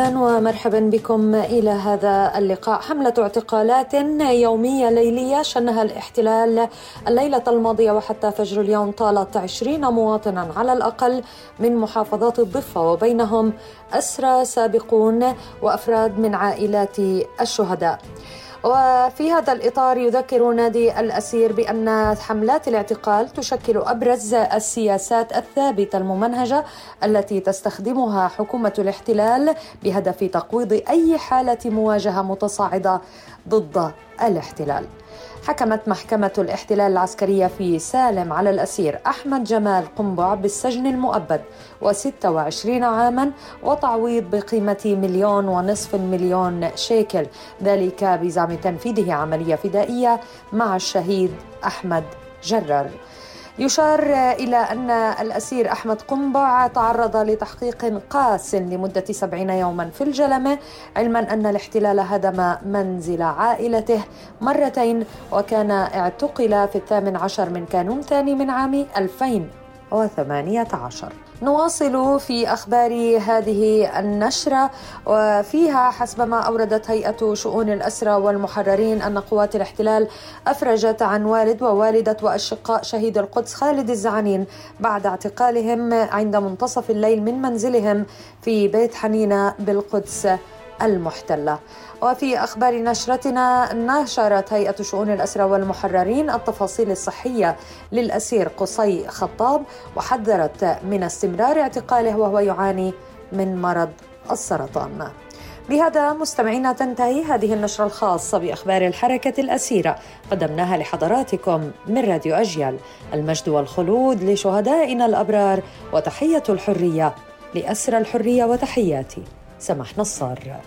أهلا ومرحبا بكم إلى هذا اللقاء. حملة اعتقالات يومية ليلية شنها الاحتلال الليلة الماضية وحتى فجر اليوم طالت عشرين مواطنا على الأقل من محافظات الضفة وبينهم أسرى سابقون وأفراد من عائلات الشهداء. وفي هذا الإطار يذكر نادي الأسير بأن حملات الاعتقال تشكل أبرز السياسات الثابتة الممنهجة التي تستخدمها حكومة الاحتلال بهدف تقويض أي حالة مواجهة متصاعدة ضد الاحتلال. حكمت محكمة الاحتلال العسكرية في سالم على الأسير أحمد جمال قنبع بالسجن المؤبد و26 عاما وتعويض بقيمة مليون ونصف مليون شيكل ذلك بزعم تنفيذه عملية فدائية مع الشهيد أحمد جرر. يشار إلى أن الأسير أحمد قنبع تعرض لتحقيق قاس لمدة سبعين يوما في الجلمة علما أن الاحتلال هدم منزل عائلته مرتين وكان اعتقل في الثامن عشر من كانون ثاني من عام 2018 نواصل في أخبار هذه النشرة وفيها حسب ما أوردت هيئة شؤون الاسرى والمحررين أن قوات الاحتلال أفرجت عن والد ووالدة وأشقاء شهيد القدس خالد الزعنين بعد اعتقالهم عند منتصف الليل من منزلهم في بيت حنينة بالقدس. المحتلة. وفي أخبار نشرتنا نشرت هيئة شؤون الأسرى والمحررين التفاصيل الصحية للأسير قصي خطاب وحذرت من استمرار اعتقاله وهو يعاني من مرض السرطان. بهذا مستمعينا تنتهي هذه النشرة الخاصة بأخبار الحركة الأسيرة. قدمناها لحضراتكم من راديو أجيال. المجد والخلود لشهدائنا الأبرار وتحية الحرية لأسرى الحرية وتحياتي. سماح نصار